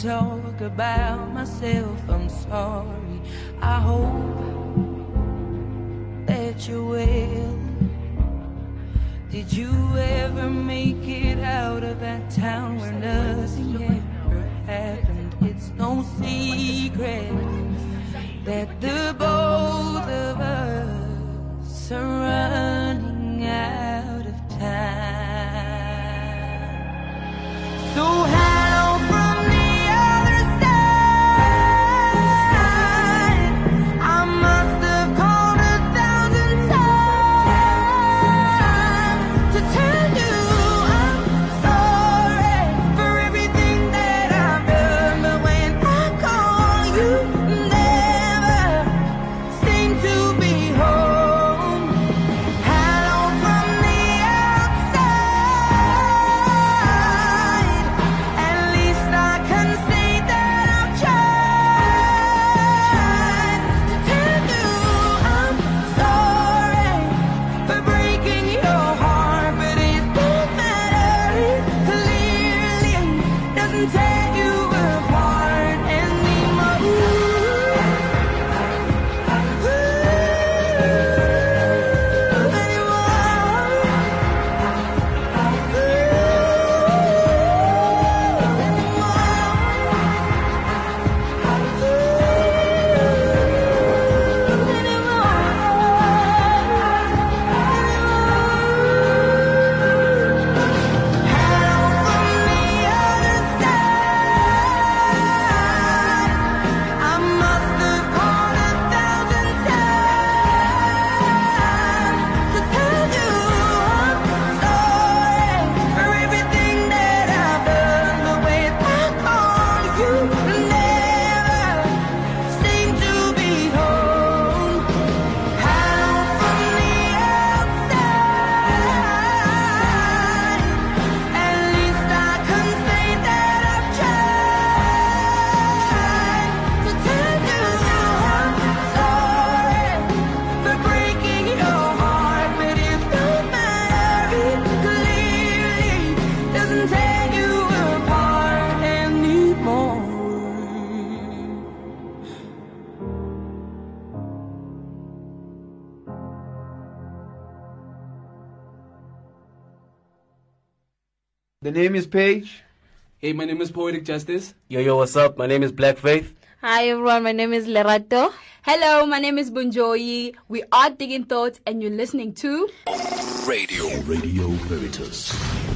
Talk about myself. I'm sorry. I hope that you will. Did you ever make it out of that town where nothing ever happened? It's no secret that the both of us are running out of time. So hello name is Paige. Hey, my name is Poetic Justice. Yo, yo, what's up? My name is Black Faith. Hi everyone, my name is Lerato. Hello, my name is Bunjoyi. We are Digging Thoughts, and you're listening to Radio. Radio Veritas.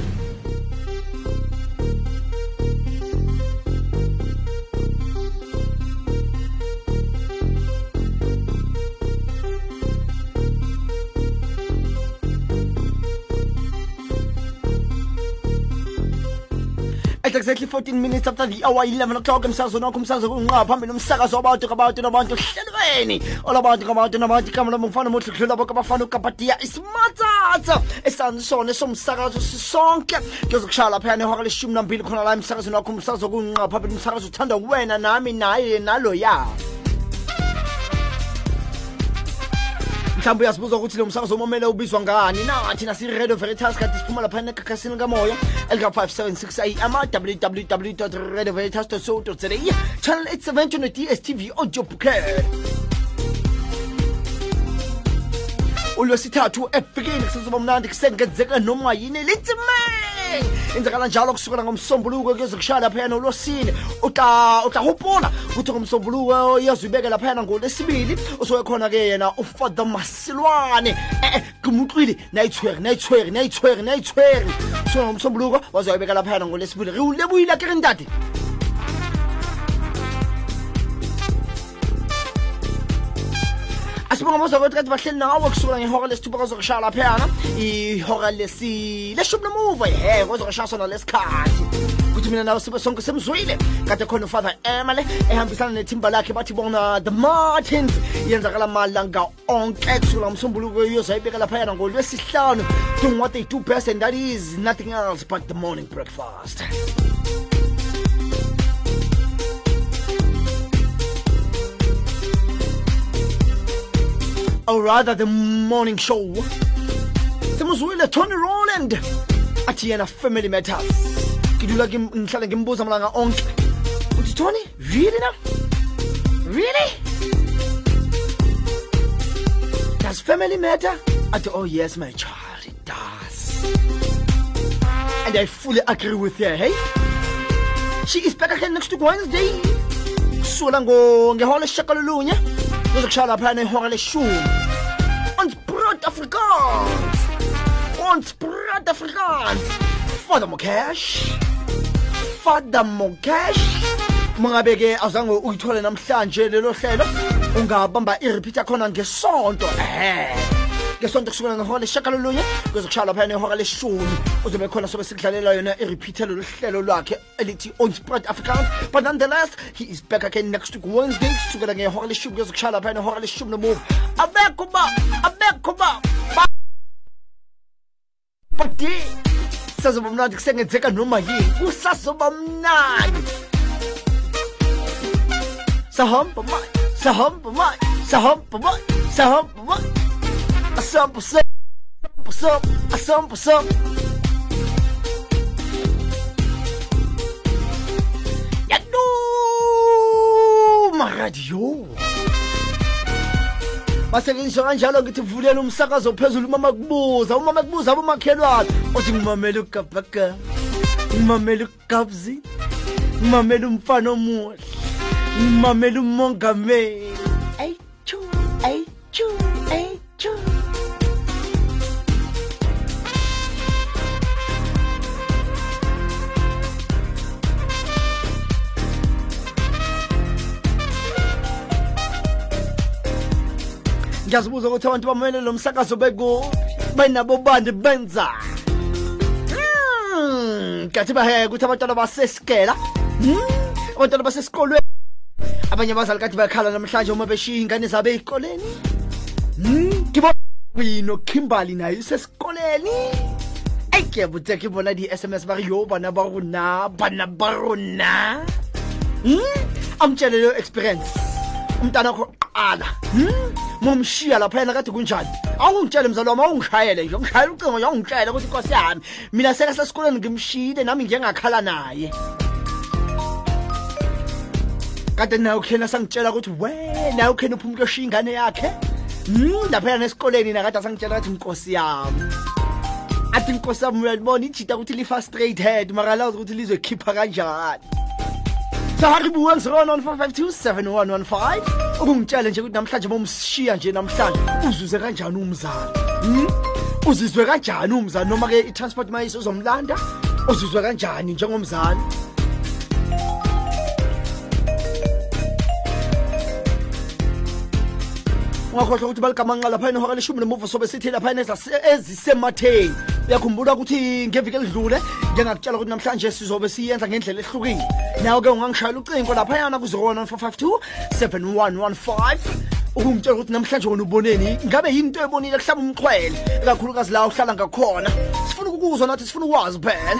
It's exactly 14 minutes after the hour 11 o'clock. Umsakazo nokho umsakazo kunqa phambili umsakazo wabantu ngabantu nabantu hlelo emgaqweni olabantu ngabantu nabantu lami ngifana muhle kudlula bonke abafana ukapatiya isimatsatsa esanisona esomsakazo sisonke kuyozokushaya laphayana ihora leshumi nambili khona la emsakazweni wakho umsakazo kunqa phambili umsakazo uthanda wena nami naye naloya mhlawumbe uyazibuza ukuthi lo msakazo omamele ubizwa ngani? Veritas kade siphuma ekhakhasini kamoya elika-576 am www radio veritas za channel 870 no-dstv audio bouquet olwesithathu efikini kusezoba mnandi kusengenzeka noma yini litsimeng enzakala njalo kusukela ngomsombuluko kuyoze kushaya laphayana olwesine utahuphula kuthi ngomsombuluko iyazoyibeke laphayana ngolwesibili. Usuke khona-ke yena ufather masilwane. E-e gumutlwile nayithweri nayithweri nayithweri nayithweri. Usuke ngomsombuluko wazoyibeka laphayana ngolwesibili. Re ulebuyile akere ntate asibonga mozakwethi kade bahleli nawe kusukela ngehora lesithupha kwazokushaya laphayana ihora lesi leshumi nomuva he kwazokushaya sona lesikhathi. Kuthi mina nawe sibe sonke semzwile. Kade khona ufather emale ehambisana nethimba lakhe bathi bona the martins yenzakala malanga onke. Kusukela ngomsombuluko iyozayibeka laphayana ngolwesihlanu. Doing what they do best and that is nothing else but the morning breakfast or rather the morning show. Semuzwile tony roland. Athi yena family matters. Ngidlula ngihlale ngimbuza malanga onke. Uthi tony really now? Really? Does family matter? Athi oh yes my child it does. And i fully agree with her hey? She is back again next week wednesday kusukela ngehola lesishakalolunye kuzokushaya laphayana ihora leshumi. Ons brood afrikaans. Ons brood afrikaans. Father mocash father mocash mangabe-ke awuzange uyithole namhlanje lelo hlelo. Ungabamba irepeat yakhona ngesonto. Ehe ngesonto kusukela ngehola lesishakalolunye kuzokushaya laphayana ihora leshumi uzobe khona sobe sikudlalela yona irepeat lolu hlelo lwakhe elithi onspread afrikaans. But nonetheless he is back again next week wednesday kusukela ngehora leshumi kuyozokushaya laphayana ihora leshumi nomuva abekho ba abekho ba ba- badi sazoba mnandi kusengenzeka noma yini kusazoba mnandi sahamba manje sahamba manje sahamba manje sahamba manje asamba samba samba asamba samba yanuma radio basebenziswa kanjalo ngithi vulela umsakazo phezulu uma kubuza uma kubuza abomakhelwane. Othi ngimamele ugabhaga ngimamele ugabzi ngimamele umfana omuhle ngimamele umongameli. Ayichu ayichu ngiyazibuza ukuthi abantu bamele lo msakazo beku benabo bandi benza. Hmm, kathi baheke ukuthi abantwana basesikela Hmm, abantwana basesikolweni. Abanye abazali kade bayakhala namhlanje uma beshiya iy'ngane zabo ey'koleni. Hmm, ngibona kimberly nayo isesikoleni eyi kiyabutse ke bona di-sms ba yo bana ba bana ba rona Hmm, experience. Umntana wakho qala momshiya laphayana kade kunjani? Awungitshele mzali wami awungishayele nje. Ungishayele ucingo nje awungitshele ukuthi inkosi yami mina sekasesikoleni ngimshiyile nami ngiyengakhala naye. Kade naye ukhena sangitshela ukuthi wena ukhena uphuma kuyoshiya ingane yakhe? Mm, laphayana esikoleni nakade asangitshela kathi nkosi yami. Athi nkosi yami uyalibona? Ijita ukuthi li-frustrated mara lazi ukuthi lizokhipha kanjani. saharibu 011527115 ukungitshele nje ukuthi namhlanje bomsishiya nje namhlanje. Uzuze kanjani umzala uzizwe kanjani umzala noma ke i-transport mayise uzomlanda? Uzizwe kanjani njengomzala ungakhohlwa ukuthi baligamanqa laphayana ihora leshumi nemuva sobe sithi laphayana ezase- ezisematheni. Uyakhumbula ukuthi ngeviki elidlule ngengakutshela ukuthi namhlanje sizobe siyenza ngendlela ehlukile. Nawe-ke ungangishayela ucingo laphayana ku-01452 7115 ukungitshela ukuthi namhlanje uboneni ngabe yinto ebonile umxhwele kakhulukazi la uhlala ngakhona. Sifuna ukukuzwa nathi sifuna ukwazi phela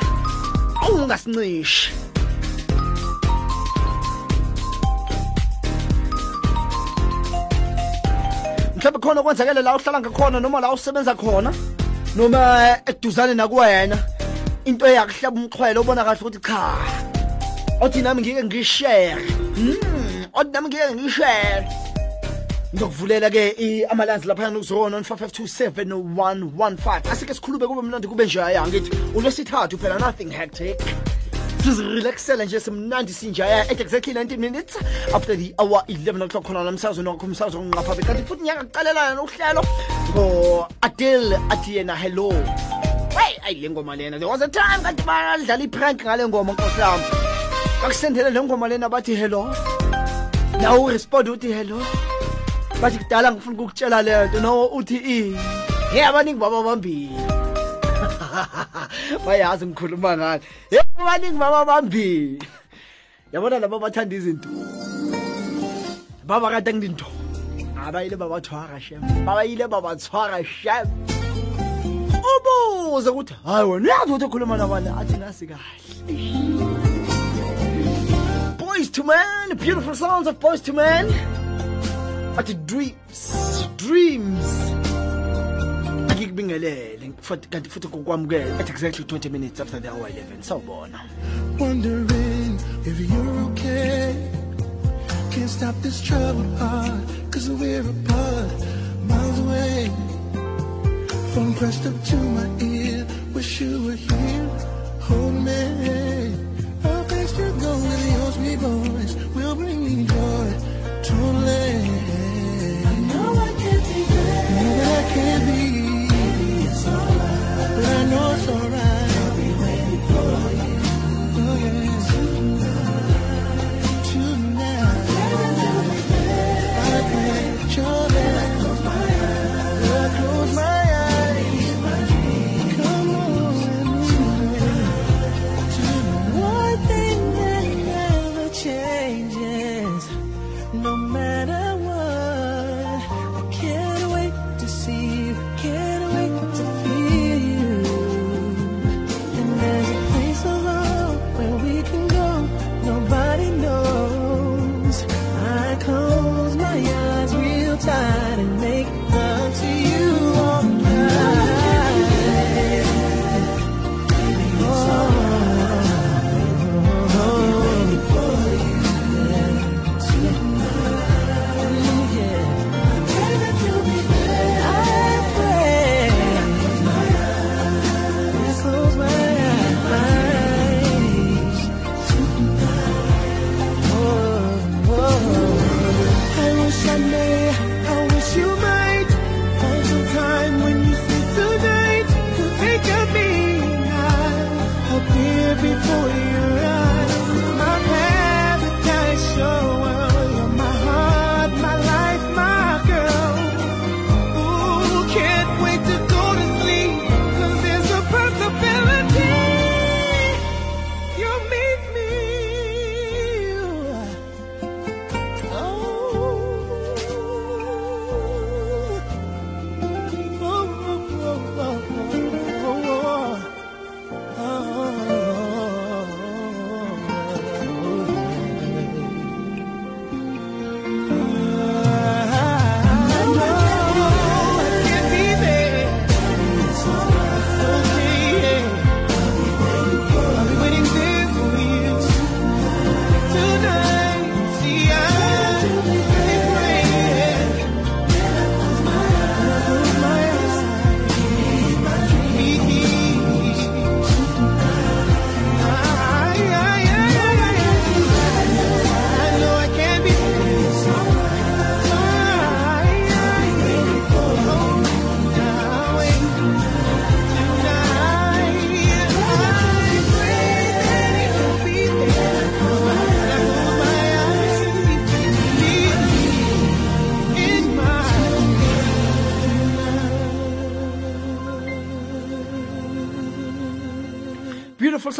mhlawumbe khona okwenzakele la uhlala ngakhona noma la usebenza khona noma eduzane nakuwena into eyakuhlaba umxhwele ubona kahle ukuthi cha othi nami ngike ngishere mm othi nami ngike ngishere ngizokuvulela-ke amalanzi laphayana kuzona 5527115 asike sikhulume kube mnandi kube njaya ngithi ulwesithathu phela nothing hectic. Sizirelaxele nje simnandi sinjaya at exactly 19 minutes after the hour 11 o'clock khona namsakazo nokho umsakazo onqaphabe kanti futhi nyaka kuqalelana nohlelo ngo-adil athi yena hello. Hey ayi le ngoma lena. There was a time kanti badlala iprank ngale ngoma nkosi bakusendele le ngoma lena bathi hello. Nawe urespond uthi hello. Bathi kudala ngifuna ukukutshela le nto. No uthi ini ye abaningi baba bambili bayazi ngikhuluma ngani. Yabona laba bathanda izinto. Abayile shem. Babayile shem. Ubuze ukuthi hayi wena uyazi ukuthi ukhuluma nabani athi nasi kahle. Boyz II Men beautiful sounds of Boyz II Men athi dreams dreams. Ngikubingelele kanti futhi kokwamukela at exactly 20 minutes after the hour 11 sawubona wondering if you're okay. Can't stop this trouble heart, cause we're apart, miles away. Phone pressed up to my ear, wish you were here, hold me. How fast you're going, the me boys will bring me joy, truly. I know I can't be there, that I can't be. But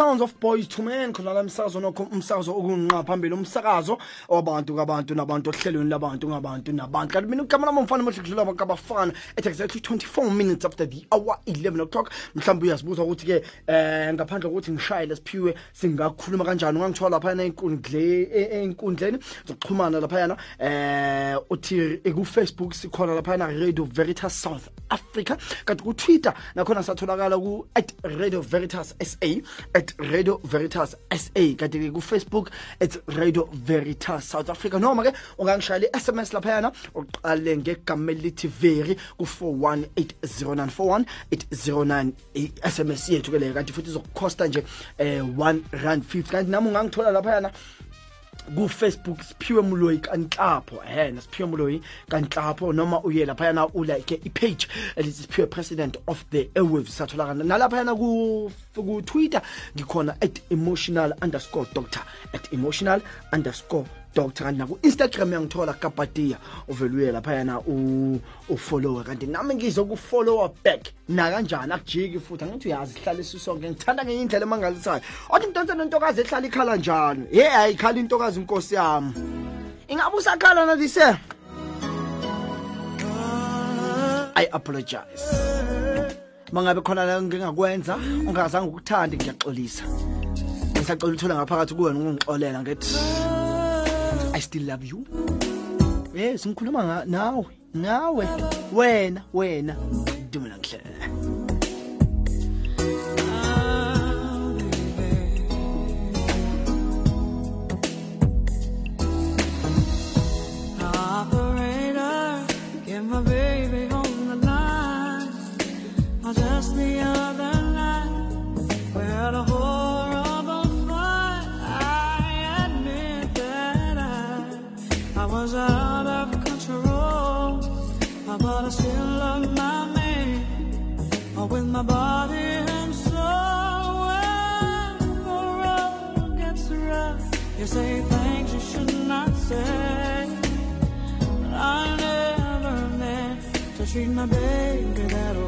sounds of Boyz II Men khona la umsakazo nokho umsakazo okunqa phambili umsakazo wabantu kabantu nabantu ohlelweni labantu ngabantu nabantu. Kanti mina ugama lami umfana kudlula at exactly 24 minutes after the hour 11 o'clock. Mhlawumbe uyazibuza ukuthi ke eh ngaphandle kokuthi ngishaye lesiphiwe singakhuluma kanjani? Ungangithola lapha enkundle enkundleni zokuxhumana lapha yana eh uthi Facebook sikhona lapha yana Radio Veritas South Africa. Kanti Twitter nakhona satholakala ku @Radio Veritas SA at radio veritas s a. Kanti-ke kufacebook at radio veritas south africa. Noma-ke ungangishayela i-sms laphayana uqale ngegama elithi veri ku-41 80941 809 i-sms yethu ke leyo kanti futhi izokukhosta nje eh, um 1 rand 50 kanti nami ungangithola laphayana kufacebook siphiwe muloyi kanhlapho. Ehena siphiwe muloyi kanhlapho noma uye laphayana ulike ipage elithi siphiwe president of the airwaves. Satholakala nalaphayana kutwitter ngikhona at emotional underscore doctor at emotional underscore doctor kanti naku Instagram yangithola kapatia uveluye lapha yana u ufollow kanti nami ngizokufollow back. Na kanjani akujiki futhi. Angithi uyazi ihlala isisonke ngithanda ngenye indlela emangalisayo. Othi mntantsa nentokazi ehlala ikhala njalo hey ayikhala intokazi inkosi yami. Ingabe usakhala na dise i apologize. Mangabe khona la ngingakwenza ungazange ukuthande ngiyaxolisa. Ngisacela uthola ngaphakathi kuwena ungixolela ngithi I still love you. Eh, yes, ngikhuluma nawe, nawe, wena, wena. Dumela ngihle. But I still love my man with my body and soul. When the road gets rough, you say things you should not say. But I never meant to treat my baby that way.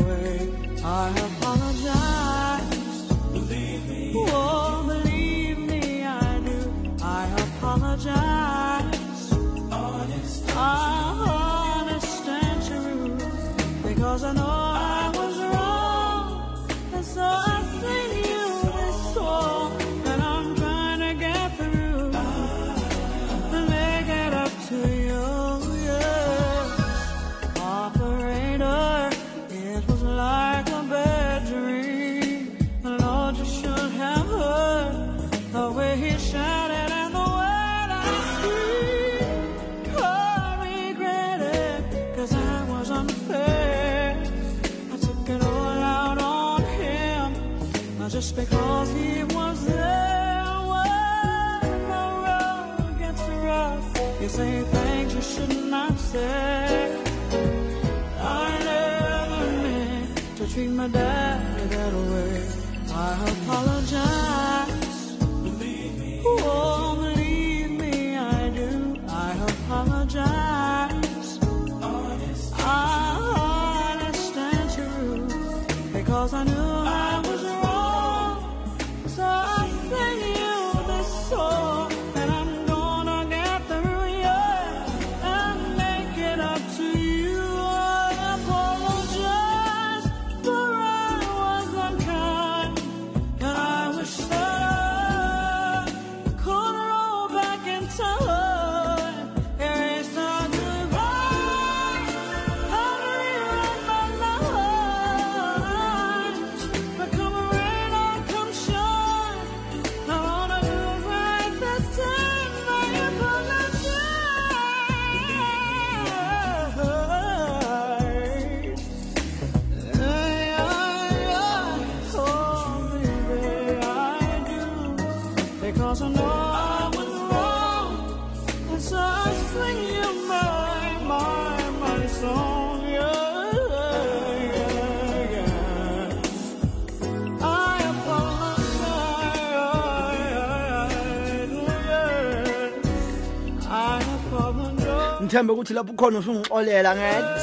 Apologize. Ukuthi lapho khona usungixolela ngethi.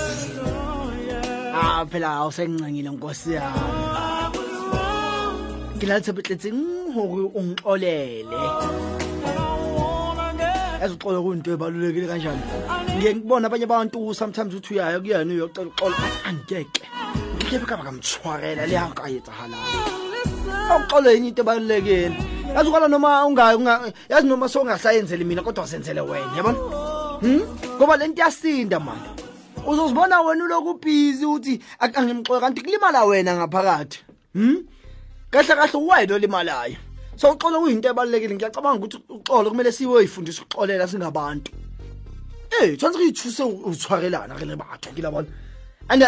Ah phela awusengincengile nkosi yami. I was wrong, ke na le tshepetletseng hore o nxolele yazi kuyinto ebalulekile kanjani ngiye ngibona abanye abantu sometimes uthi uyaya kuyena uxolo angeke ngikebe kaba yenye into ebalulekile yazi ukala noma noma mina kodwa wasenzele wena yabona Hmm? ngoba lento iyasinda mani uzozibona wena uloku ubhizi uthi "Ak- angimxoxe kanti kulimala wena ngaphakathi Hmm? kahle kahle uwena olimalayo so uxolo kuyinto ebalulekile ngiyacabanga ukuthi uxolo kumele siyoyifundisa ukuxolela singabantu Eh, tshwanetse re ithuse ho tshwarelana re le batho ke la bona. And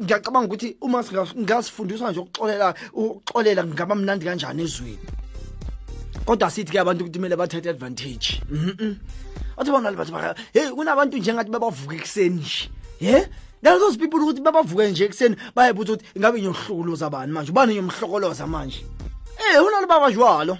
ngiyacabanga ukuthi uma singa- ngasifundiswa nje ukuxolela ukuxolela ngaba mnandi kanjani ezweni. Kodwa sithi ke abantu ukuthi kumele bathathe advantage. Mhm. Athi bona le batho ba hey kunabantu njengathi babavuka ekseni nje. Ye? Now those people ukuthi babavuke nje ekseni bayebuza ukuthi ingabe ngiyohlukuluza bani manje? Ubani ngiyomhlokoloza manje? Eh, unalo baba jwalo.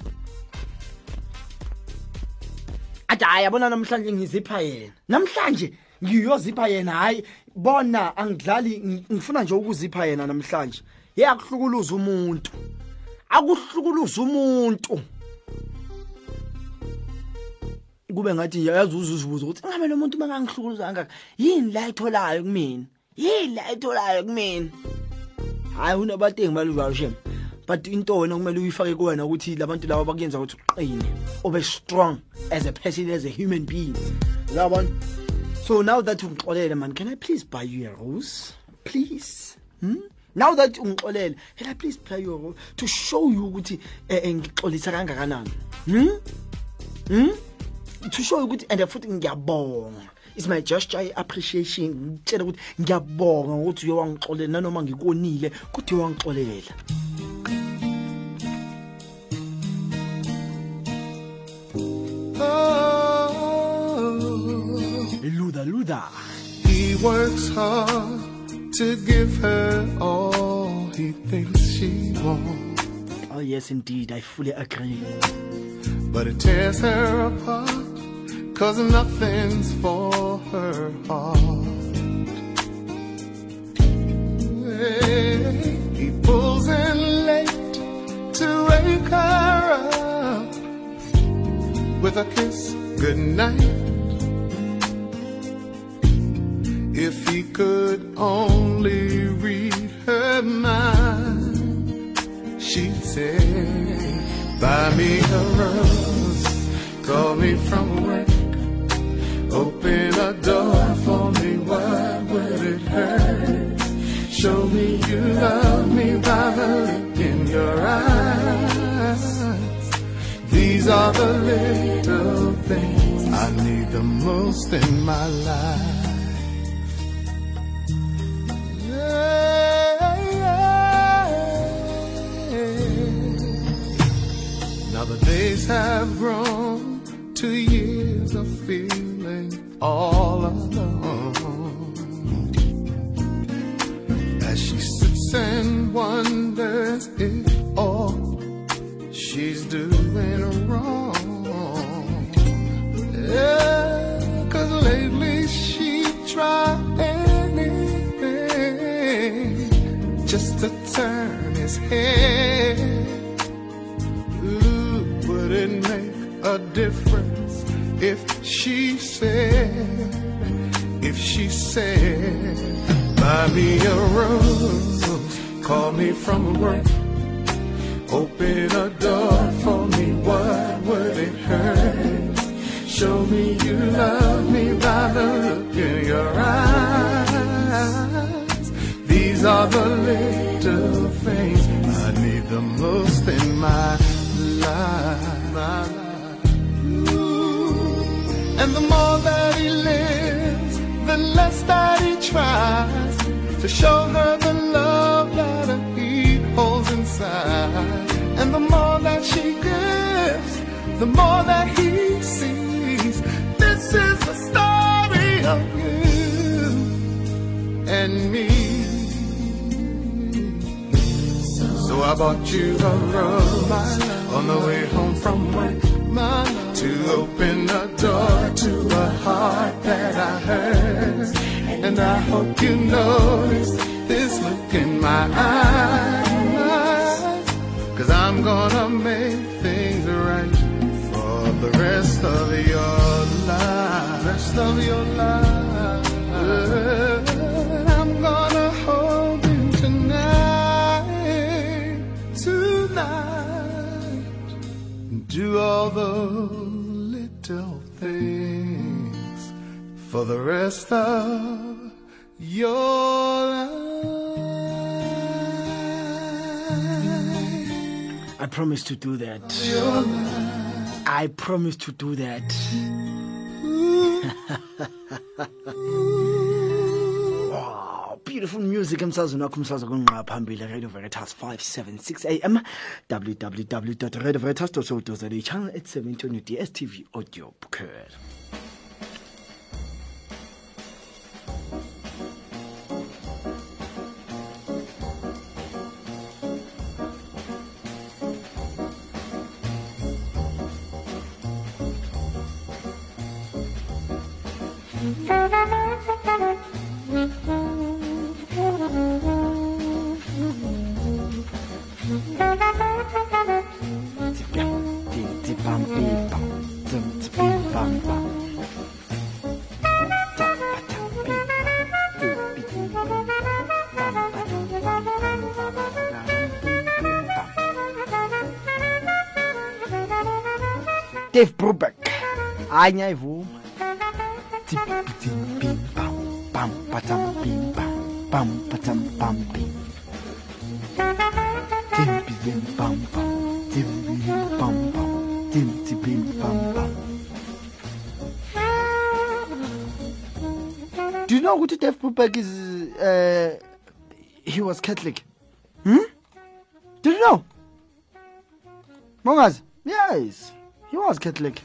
athi hayi yabona namhlanje ngizipha yena namhlanje ngiyozipha yena hayi bona angidlali ng- ngifuna nje ukuzipha yena namhlanje ye akuhlukuluza umuntu akuhlukuluza umuntu kube ngathi yazi uzuzibuza ukuthi ngabe lo muntu mangangihlukuluza kangaka? Yini la itholayo kumina? Yini la itholayo kumina? Hayi unabantu engibalujalo shem but into wena kumele uyifake kuwena ukuthi labantu laba bakuyenza ukuthi uqine ube strong as a person as a human being. Uyabona? So now that ungixolele man can i please buy you a rose? Please. Hmm? now that ungixolele can i please buy you a rose to show you ukuthi eh, ngixolisa kangakanani? Hmm? hmm? To show you ukuthi and futhi ngiyabonga. It's my gesture appreciation. Ngitshela ukuthi ngiyabonga ukuthi uye wangixolela nanoma ngikonile kodwa uye wangixolela. Oh, luda luda. He works hard to give her all he thinks she wants, oh yes indeed. I fully agree. But it tears her apart, cause nothing's for her heart. Hey, He pulls in late to wake her up with a kiss goodnight. If he could only read her mind, she'd say, Buy me a rose, call me from work, open a door for me, what would it hurt? Show me you love me by the look in your eyes. These are the little things I need the most in my life. Now the days have grown to years of feeling all alone. As she sits and wonders if all she's doing wrong. Yeah, cause lately she tried anything just to turn his head. Ooh, would it make a difference if she said, if she said, buy me a rose, call me from work, open a door for me, what would it hurt? Show me you love me by the look in your eyes. These are the little things I need the most in my life. More that he lives, the less that he tries to show her the love that he holds inside. And the more that she gives, the more that he sees. This is the story of you and me. So I bought you a rose on the way home from work to open a door to a heart that I heard. And I hope you notice this look in my eyes. Cause I'm gonna gonna make things right for the rest of your life. Rest of your life. Do all the little things for the rest of your life. I promise to do that. I promise to do that. wow, beautiful music emsazweni wakho umsazwe kunqa phambili radio veritas 576 am www.radioveritas co za channel 870 on your dstv audio bouquet bam. Do you know ukuthi Dave Brubeck is uh, he was Catholic? Hmm? Did you know? Mongazi? Yes, he was Catholic.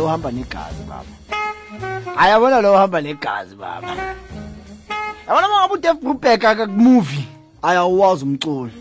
Uhamba negazi baba negazi baba yabona mangaba udef brubeck akakumovie ayawazi umculi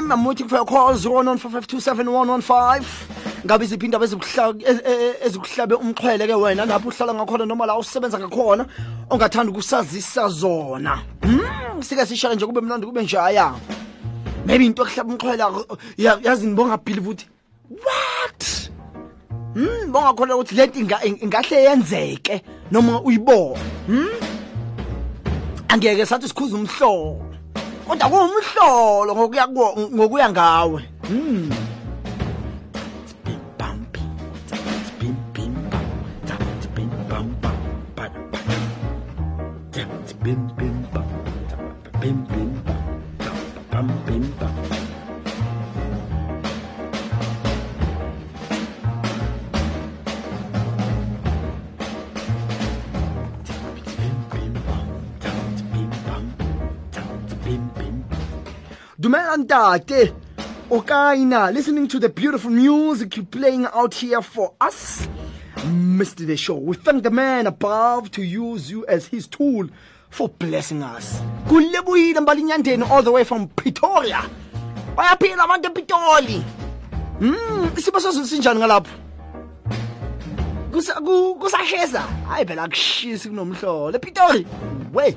time. I'm waiting for your calls 014527115. Ngabe iziphi indaba ezikuhla- ez- ez- ezikuhlabe umxhwele ke wena lapho uhlala ngakhona noma la usebenza ngakhona ongathanda ukusazisa zona. Hmm, sike sishale nje kube mnandi kube njaya. Maybe into okuhlaba umxhwele ya- yazi ngibonga believe ukuthi what? Hmm, bonga khona ukuthi lento inga- ingahle yenzeke noma uyibone. Hmm? Angeke sathi sikhuza umhlobo. 我大哥唔熟咯，我一个人，我我一个人教喂。嗯。Okaina, listening to the beautiful music you're playing out here for us. Mr. The Show. We thank the man above to use you as his tool for blessing us. Kulebuyile mbalinyandeni all the way from Pretoria. Bayaphila abantu ePitoli. Hmm, isimo sezulu sinjani ngalapho? Kusa ku- kusashesa. Hayi phela akushisi kunomhlolo. ePitori. We.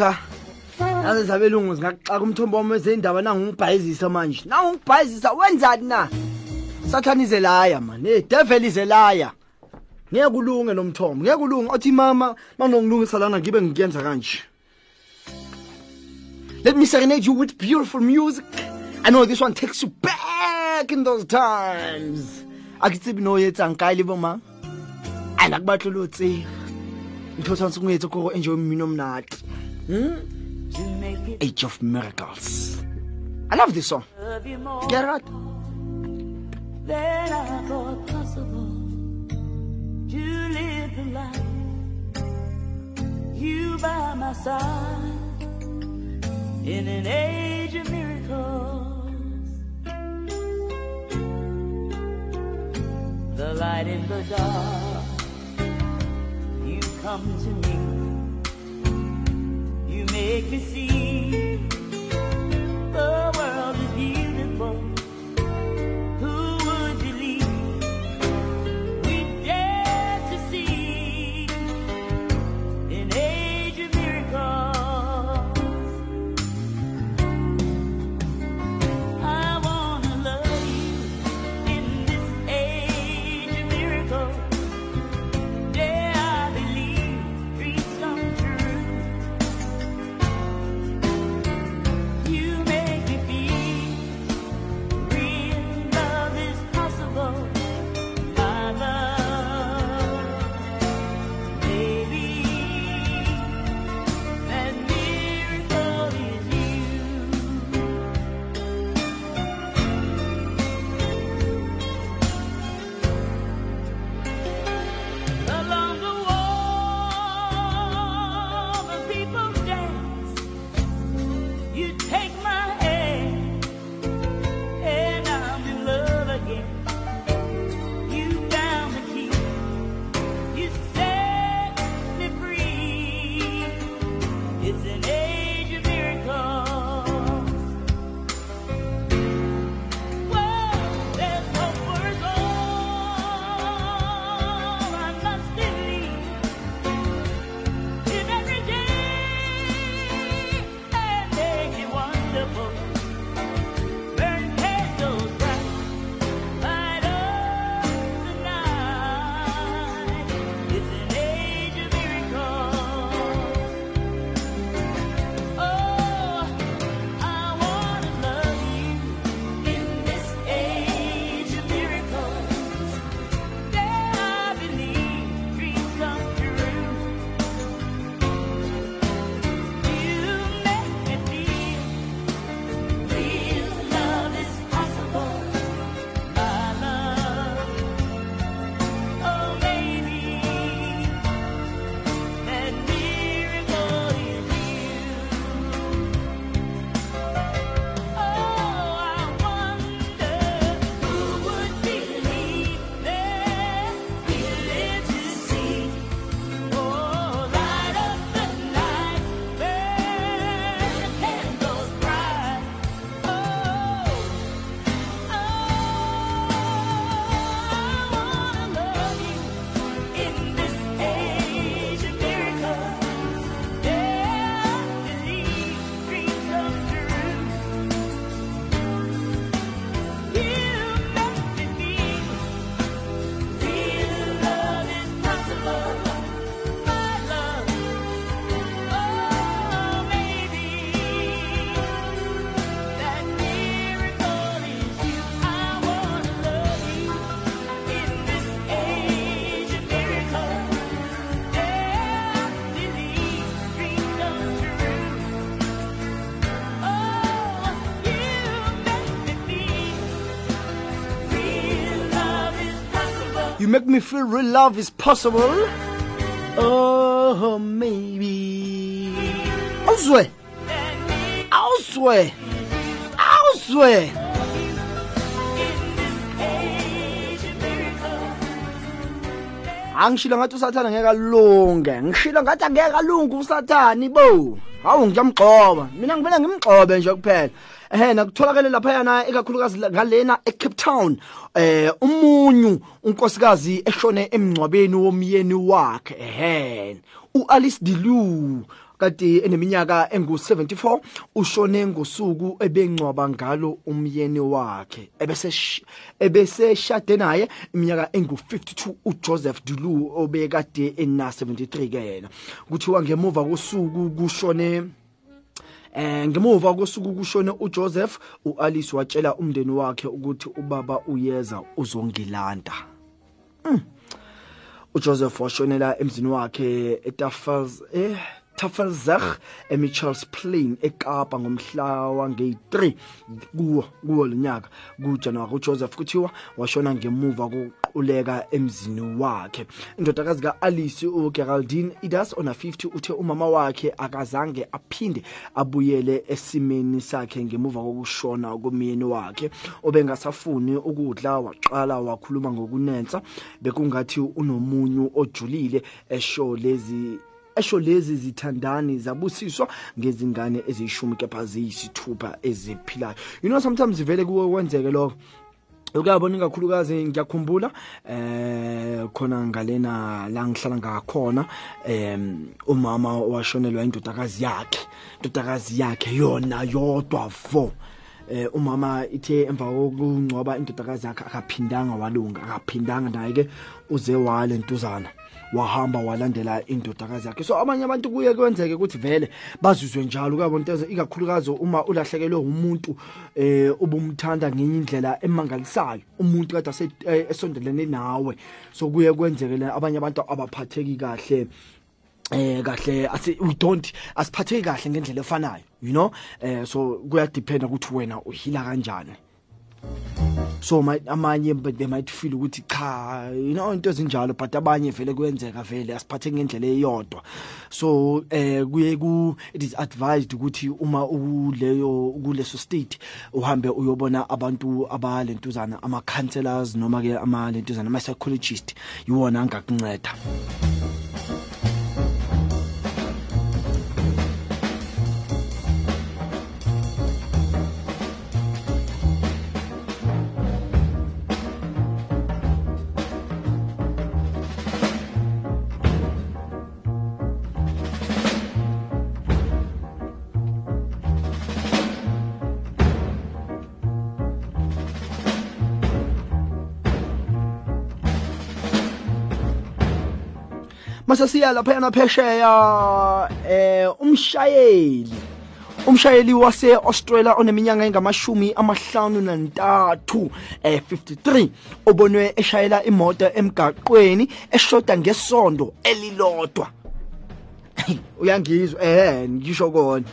cha naze zabelungu zingaxaka umthombo wami wezindaba nangungibhayizisa manje nangungibhayizisa wenzani na sathane izelaya man hey devil izelaya ngeke kulunge nomthombo ngeke kulunge othi mama manongilungisa lana ngibe ngiyenza kanje Let me serenade you with beautiful music. I know this one takes you back in those times. Akitsibi no yetsa nkaile bo mang. Ana kubatlolo tse. Ntho tshwantse go etsa go enjoy mmino mnate. Hmm? Age of Miracles. I love this song. Get right. Then possible to live you by my side in an age of miracles. The light in the dark, you come to me. Make me see make me feel real love is possible. Oh, maybe. Awuzwe. Awuzwe. Awuzwe. angishilo ngathi usathane ngeke alunge ngishilo ngathi angeke alunge usathani bo hawu ngiyamgcoba mina ngivele ngimgcobe nje kuphela ehe nakutholakele lapha yana ikakhulukazi ngalena eCape Town eh umunyu unkosikazi eshone emngcwabeni womyeni wakhe. Ehe uAlice Dilu kade eneminyaka engu74 ushone ngosuku ebengcwaba ngalo umyeni wakhe. Ebese ebese shade naye iminyaka engu52 uJoseph Dulu obekade ena 73 ke yena. Kuthiwa ngemuva kosuku kushone Eh ngemuva kosuku kushone uJoseph uAlice watshela umndeni wakhe ukuthi ubaba uyeza uzongilanda. Mm. uJoseph washonela emzini wakhe eTafels eh Tafelzag eMichells Plain eKapa ngomhla wange3 kuwo kuwo lonyaka kuJanuary uJoseph kuthiwa washona ngemuva kokuquleka emzini wakhe. Indodakazi kaAlice uGeraldine Idas ona 50 uthe umama wakhe akazange aphinde abuyele esimeni sakhe ngemuva kokushona komyeni wakhe. Obengasafuni ukudla waqala wakhuluma ngokunensa bekungathi unomunyu ojulile esho lezi esho lezi zithandani zabusiswa ngezingane eziyishumi kepha ziyisithupha eziphilayo. You know sometimes vele kuwe kwenzeke lokho. Ukuyabona kakhulukazi ngiyakhumbula eh khona ngalena la ngihlala ngakhona em umama washonelwa indodakazi yakhe indodakazi yakhe yona yodwa vo. Eh umama ithe emva kokungcoba indodakazi yakhe akaphindanga walunga akaphindanga naye ke uze wale ntuzana. Wahamba walandela indodakazi yakhe. So abanye abantu kuye kwenzeke ukuthi vele bazizwe njalo kuyabona ikakhulukazi uma ulahlekelwe umuntu eh ubumthanda ngenye indlela emangalisayo umuntu kade esondelene nawe. So kuye kwenzeke abanye abantu abaphatheki kahle eh kahle asi we don't asiphatheki kahle ngendlela efanayo you know? Eh so kuya depend ukuthi wena uhila kanjani. So amanye they might feel ukuthi cha you know into ezinjalo but abanye vele kuyenzeka vele asiphathe ngendlela eyodwa. So eh kuye ku it is advised ukuthi uma ukuleyo kuleso state uhambe uyobona abantu abalentuzana ama counselors noma ke ama lentuzana ama psychologist yiwona angakunceda. Mase siya lapha na phesheya eh umshayeli. Umshayeli wase Australia oneminyaka engamashumi amahlanu nantathu eh 53 obonwe eshayela imoto emgaqweni eshoda ngesondo elilodwa. Uyangizwa eh ngisho kona.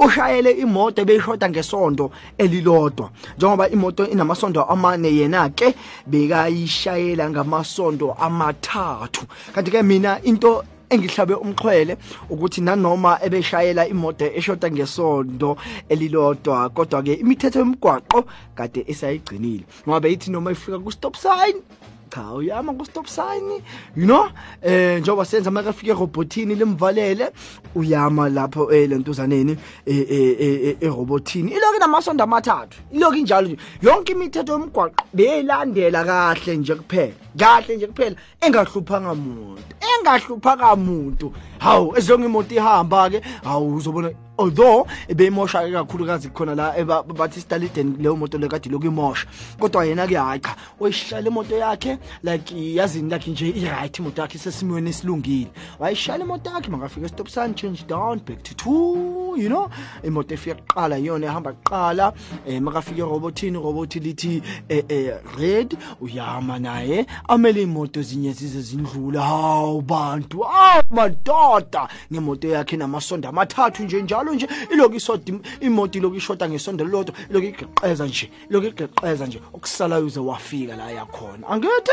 Ushayele imoto beyishoda ngesondo elilodwa. Njengoba imoto inamasondo amane yena ke bekayishayela ngamasondo amathathu. Kanti ke mina into engihlabe umxhwele ukuthi nanoma ebeshayela imoto eshoda ngesondo elilodwa kodwa ke imithetho yomgwaqo kade esayigcinile. Ngoba ithi noma ifika ku stop sign cha uyama ku stop sign you know? Eh njoba senza makafike robotini lemvalele uyama lapho eh lentuzaneni eh eh robotini iloku namasondo amathathu. Iloku injalo nje. Yonke imithetho yomgwaqo beyilandela kahle nje kuphela. Kahle nje kuphela. Engahluphanga umuntu engahluphanga umuntu hawu ezonke imoto ihamba ke hawu uzobona although ebeyimosha kakhulukazi khona la bathi Staliden leyo moto lekade lokuyimosha kodwa yena ke hayi cha uyishayela imoto yakhe like yazini like nje i right imoto yakhe sesimweni esilungile. Wayishayela imoto yakhe makafika stop sign change down back to 2 you know? Imoto efika kuqala iyona ehamba kuqala. Eh makafika robotini robot lithi eh red uyama naye. Amele imoto zinye zize zindlula hawu bantu ah madog ishoda ngemoto yakhe namasondo amathathu nje njalo nje. Iloku isoda imoto iloku ishoda ngesondo lodwa. Iloku igeqeza nje iloku igeqeza nje. Okusalayo uze wafika la yakhona angithi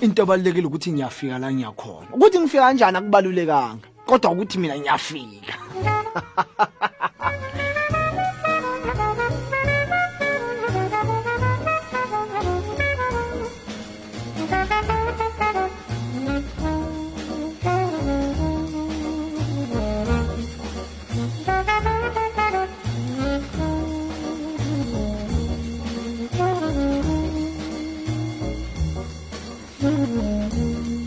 into ebalulekile ukuthi ngiyafika la ngiyakhona ukuthi ngifika kanjani akubalulekanga. Kodwa ukuthi mina ngiyafika. Mm-hmm.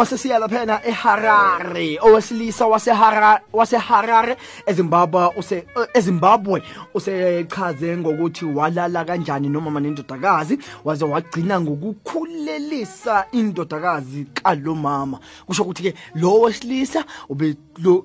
Uma sesiya laphana eHarare owesilisa waseHarare waseHarare eZimbabwe use eZimbabwe usechaze ngokuthi walala kanjani noma nendodakazi waze wagcina ngokukhulelisa indodakazi kalomama. Kusho ukuthi ke lo wesilisa ube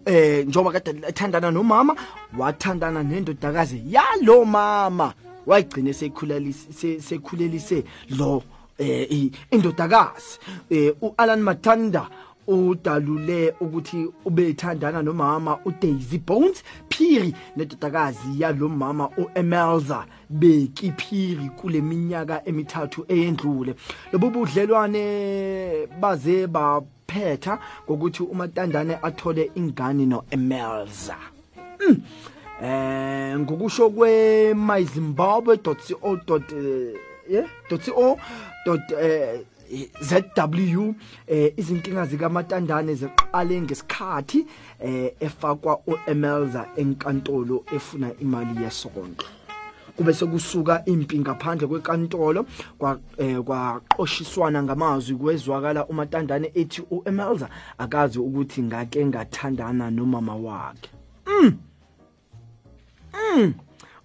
eh njoba kade ethandana nomama wathandana nendodakazi yalomama. Wayigcine sekhulelise sekhulelise lo eh indodakazi eh uAlan Matanda udalule ukuthi ubethandana nomama uDaisy Bones Phiri nedodakazi yalomama uEmelza Beki Phiri kule minyaka emithathu eyendlule lobu budlelwane baze baphetha ngokuthi uMatandane athole ingane noEmelza Mm. eh ngokusho kwe myzimbabwe.co. yeah .co ZW eh izinkinga zika Matandane ziqale ngesikhathi eh efakwa uEmelza enkantolo efuna imali yesondlo kube sekusuka impi ngaphandle kwenkantolo kwa eh, kwaqoshiswana ngamazwi kwezwakala uMatandane ethi uEmelza akazi ukuthi ngake ngathandana nomama wakhe. Mm.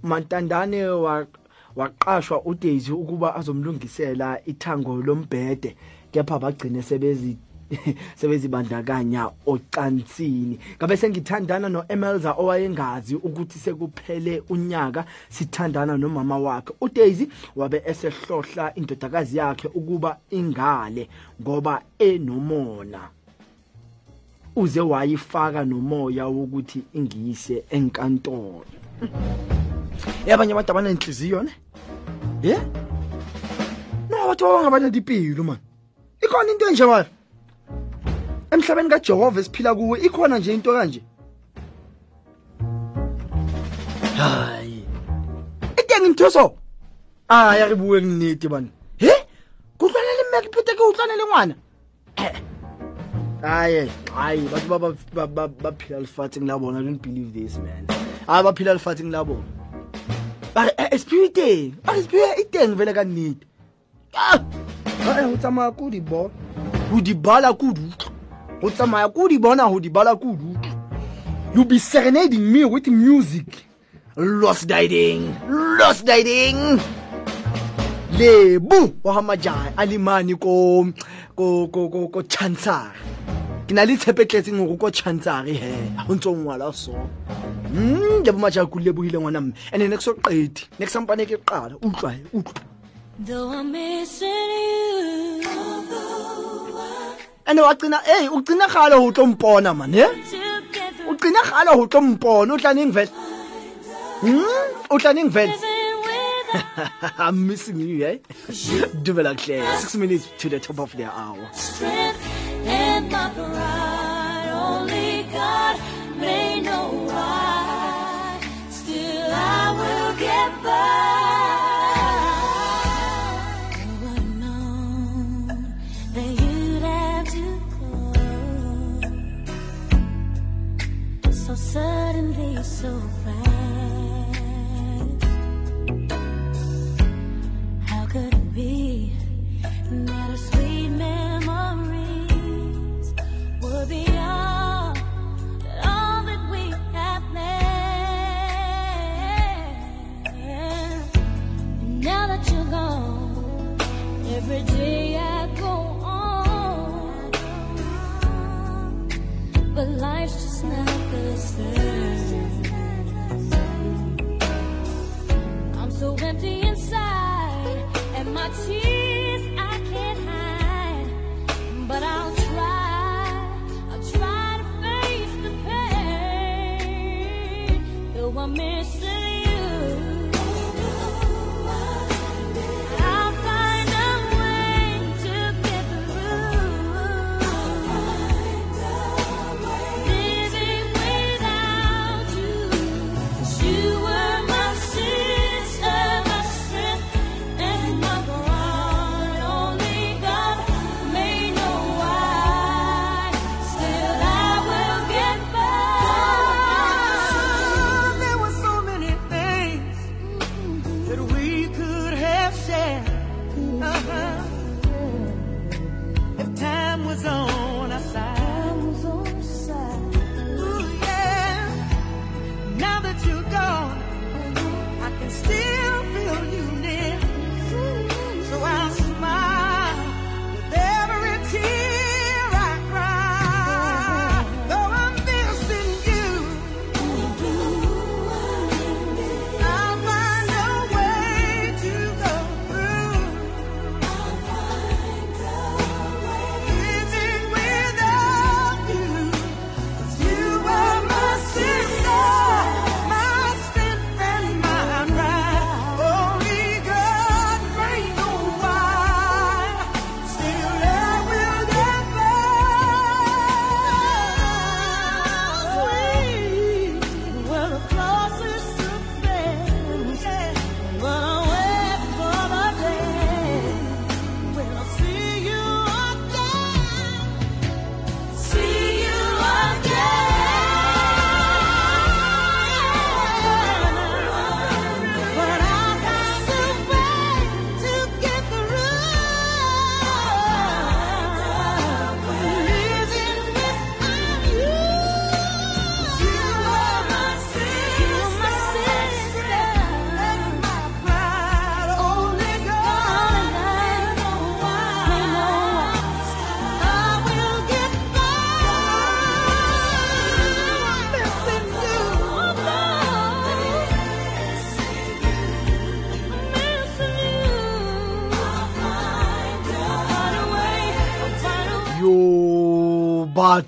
Mantandane wa waqashwa uDaisy ukuba azomlungisela ithango lombhede kepha bagcine sebezi sebezibandakanya ocansini. Ngabe sengithandana noEmelza owayengazi ukuthi sekuphele unyaka sithandana nomama wakhe. uDaisy wabe esehlohla indodakazi yakhe ukuba ingale ngoba enomona. Uze wayifaka nomoya wokuthi ingiyise enkantolo. abanye abantu abanenhliziyo ne? Ye? No bathi babangabanentipilo mani ikhona into enje bayo emhlabeni kajehova esiphila kuwe ikhona nje into kanje? Hayi. Iteng nthoso aya re bueng nnete bane he? Ke utlwanele mme kephete ke utlwanele ngwana? Eh. Aye hayi batho ba phela lefatsheng la bona don't believe this man. Hayi ba phela lefatsheng la bona bare eh, eh, espire iteng a ah, espire iteng e vele ka nnete. Ah! Ah, eh, go tsamaya ko di bona go di bala ko di utlwa go tsamaya ko di bona go di bala ko di utlwa you be serenading me with music. Lost diding lost diding. Lebu wa ga majaha a le mane ko chancellor ke na le tshepetletseng e gore ko tšhantseare he go ntse o ngwala so mm ke bomatšha kulebogile ngwana mme and ne ke so qete ne ke sampane ke qala utlwae utlwa and-e wagcina e ugcina gale go tlo mpona mane ugcina gale go tlo mpona o tlaneng vele hmm, o tlaneng vele I'm missing you, eh? Dumela Claire, six minutes to the top of their hour. Strength. And my pride. Only God may know why. Still, I will. goodbye. Who would've known that you'd have to go so suddenly, so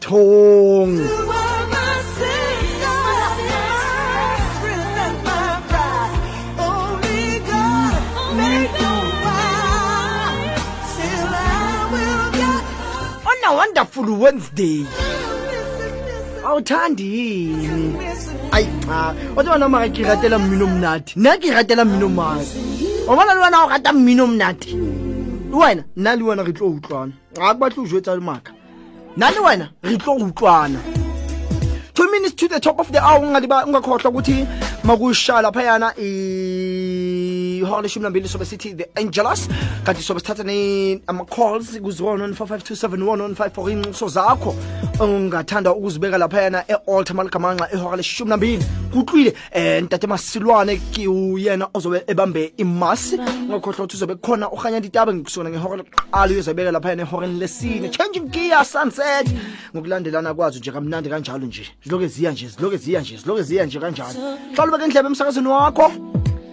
get on a wonderful wednesday. Awuthandi yini? Ayi cha o tseba nna ke ratela mmino monate nna ke ratela mmino mate o bona le wena o rata mmino monate le wena nna le wena re tlo utlwana. Ga ke batle o jetsa maka nna le wena? Re tlo utlwana two minutes to the top of the hour ungakhohlwa ukuthi makusha laphayana ihora leshumi nambili sobe sithi the angelus. Kanti sobe sithatha ama-calls ku-0 for inxuso zakho ungathanda ukuzibeka laphayana e-alter maligamanxa ihora leshumi nambili kutlwile um ntate masilwane ke uyena ozobe ebambe imasi. Ungakhohlwa ukuthi uzobe khona uhanya ditaba ngikusona ngehora lokuqala uyozebeka laphayana ehoreni lesine. Changing gear sunset. Ngokulandelana kwazo nje kamnandi kanjalo nje. Ziloke ziya nje ziloke ziya nje ziloke ziya nje kanjalo. Hlala ubeke indlebe emsakazweni wakho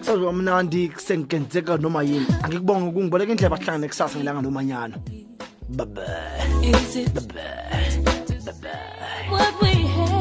sazi wamnandi sengenzeka noma yini? Angikubonga ukungiboleka indleba ahlangane kusasa ngelanga nomanyana bye bye bye what we